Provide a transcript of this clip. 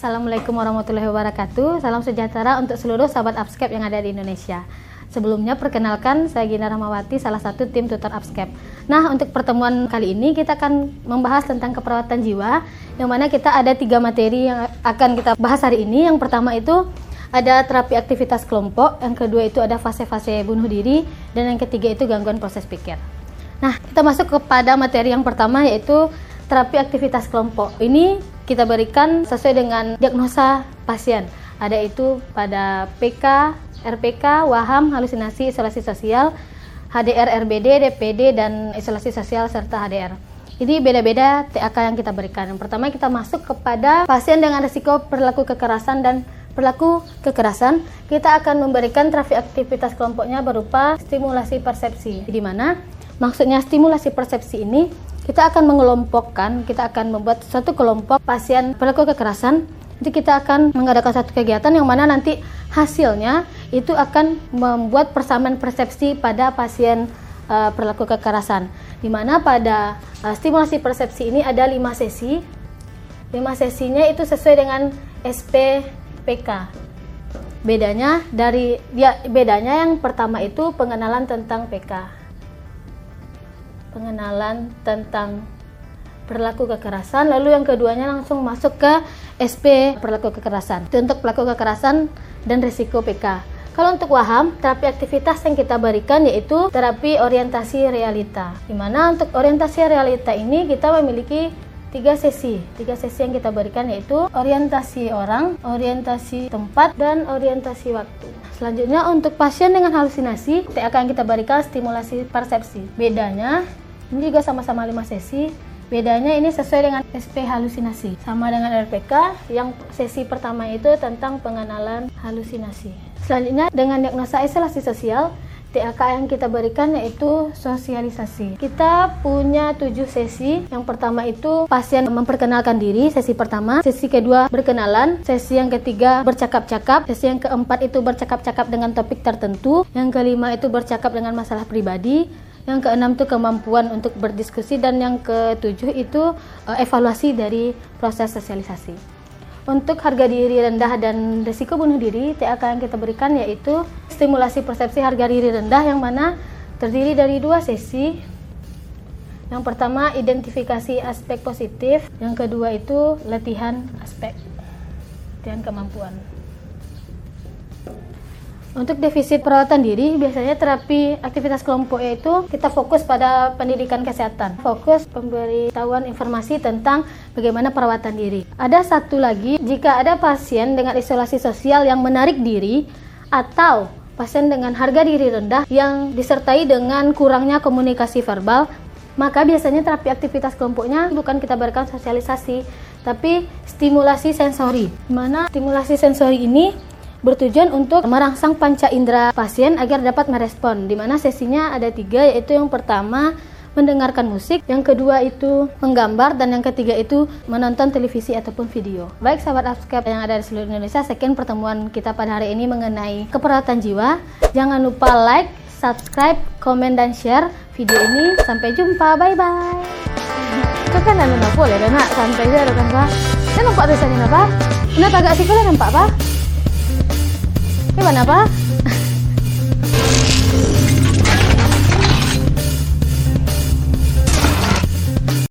Assalamualaikum warahmatullahi wabarakatuh. Salam sejahtera untuk seluruh sahabat Upscape yang ada di Indonesia. Sebelumnya perkenalkan saya Gina Rahmawati, salah satu tim tutor Upscape. Nah, untuk pertemuan kali ini kita akan membahas tentang keperawatan jiwa, yang mana kita ada tiga materi yang akan kita bahas hari ini. Yang pertama itu ada terapi aktivitas kelompok, yang kedua itu ada fase-fase bunuh diri, dan yang ketiga itu gangguan proses pikir. Nah, kita masuk kepada materi yang pertama yaitu terapi aktivitas kelompok. Ini kita berikan sesuai dengan diagnosa pasien. Ada itu pada PK, RPK, WAHAM, halusinasi, isolasi sosial, HDR, RBD, DPD, dan isolasi sosial serta HDR. Ini beda-beda TAK yang kita berikan. Yang pertama kita masuk kepada pasien dengan risiko perilaku kekerasan dan perilaku kekerasan. Kita akan memberikan terapi aktivitas kelompoknya berupa stimulasi persepsi. Di mana maksudnya stimulasi persepsi ini kita akan mengelompokkan, kita akan membuat satu kelompok pasien pelaku kekerasan. Jadi kita akan mengadakan satu kegiatan yang mana nanti hasilnya itu akan membuat persamaan persepsi pada pasien uh, perilaku kekerasan. Di mana pada uh, stimulasi persepsi ini ada lima sesi. Lima sesinya itu sesuai dengan SPPK. Bedanya dari ya bedanya yang pertama itu pengenalan tentang PK pengenalan tentang perilaku kekerasan. Lalu yang keduanya langsung masuk ke SP perilaku kekerasan. Itu untuk pelaku kekerasan dan risiko PK kalau untuk waham terapi aktivitas yang kita berikan yaitu terapi orientasi realita. Di mana untuk orientasi realita ini kita memiliki tiga sesi. Tiga sesi yang kita berikan yaitu orientasi orang orientasi tempat dan orientasi waktu Selanjutnya untuk pasien dengan halusinasi, TAK yang kita berikan stimulasi persepsi. Bedanya ini juga sama-sama 5 sesi. Bedanya ini sesuai dengan SP halusinasi. Sama dengan RPK yang sesi pertama itu tentang pengenalan halusinasi. Selanjutnya dengan diagnosa isolasi sosial, TAK yang kita berikan yaitu sosialisasi. Kita punya tujuh sesi. Yang pertama itu pasien memperkenalkan diri, sesi pertama. Sesi kedua berkenalan. Sesi yang ketiga bercakap-cakap. Sesi yang keempat itu bercakap-cakap dengan topik tertentu. Yang kelima itu bercakap dengan masalah pribadi. Yang keenam itu kemampuan untuk berdiskusi dan yang ketujuh itu uh, evaluasi dari proses sosialisasi. Untuk harga diri rendah dan risiko bunuh diri, TAK yang kita berikan yaitu stimulasi persepsi harga diri rendah yang mana terdiri dari dua sesi. Yang pertama identifikasi aspek positif, yang kedua itu latihan aspek latihan kemampuan. Untuk defisit perawatan diri, biasanya terapi aktivitas kelompok yaitu kita fokus pada pendidikan kesehatan. Fokus pemberitahuan informasi tentang bagaimana perawatan diri. Ada satu lagi, jika ada pasien dengan isolasi sosial yang menarik diri atau pasien dengan harga diri rendah yang disertai dengan kurangnya komunikasi verbal, maka biasanya terapi aktivitas kelompoknya bukan kita berikan sosialisasi, tapi stimulasi sensori. Mana stimulasi sensori ini bertujuan untuk merangsang panca indera pasien agar dapat merespon. Di mana sesinya ada tiga, yaitu yang pertama mendengarkan musik, yang kedua itu menggambar, dan yang ketiga itu menonton televisi ataupun video. Baik sahabat Upscape yang ada di seluruh Indonesia, sekian pertemuan kita pada hari ini mengenai keperawatan jiwa. Jangan lupa like, subscribe, komen, dan share video ini. Sampai jumpa, bye-bye. Kan ada boleh, nak santai aja, kan, Pak? Saya nampak tulisannya apa? Ini agak sih, nampak, Pak? के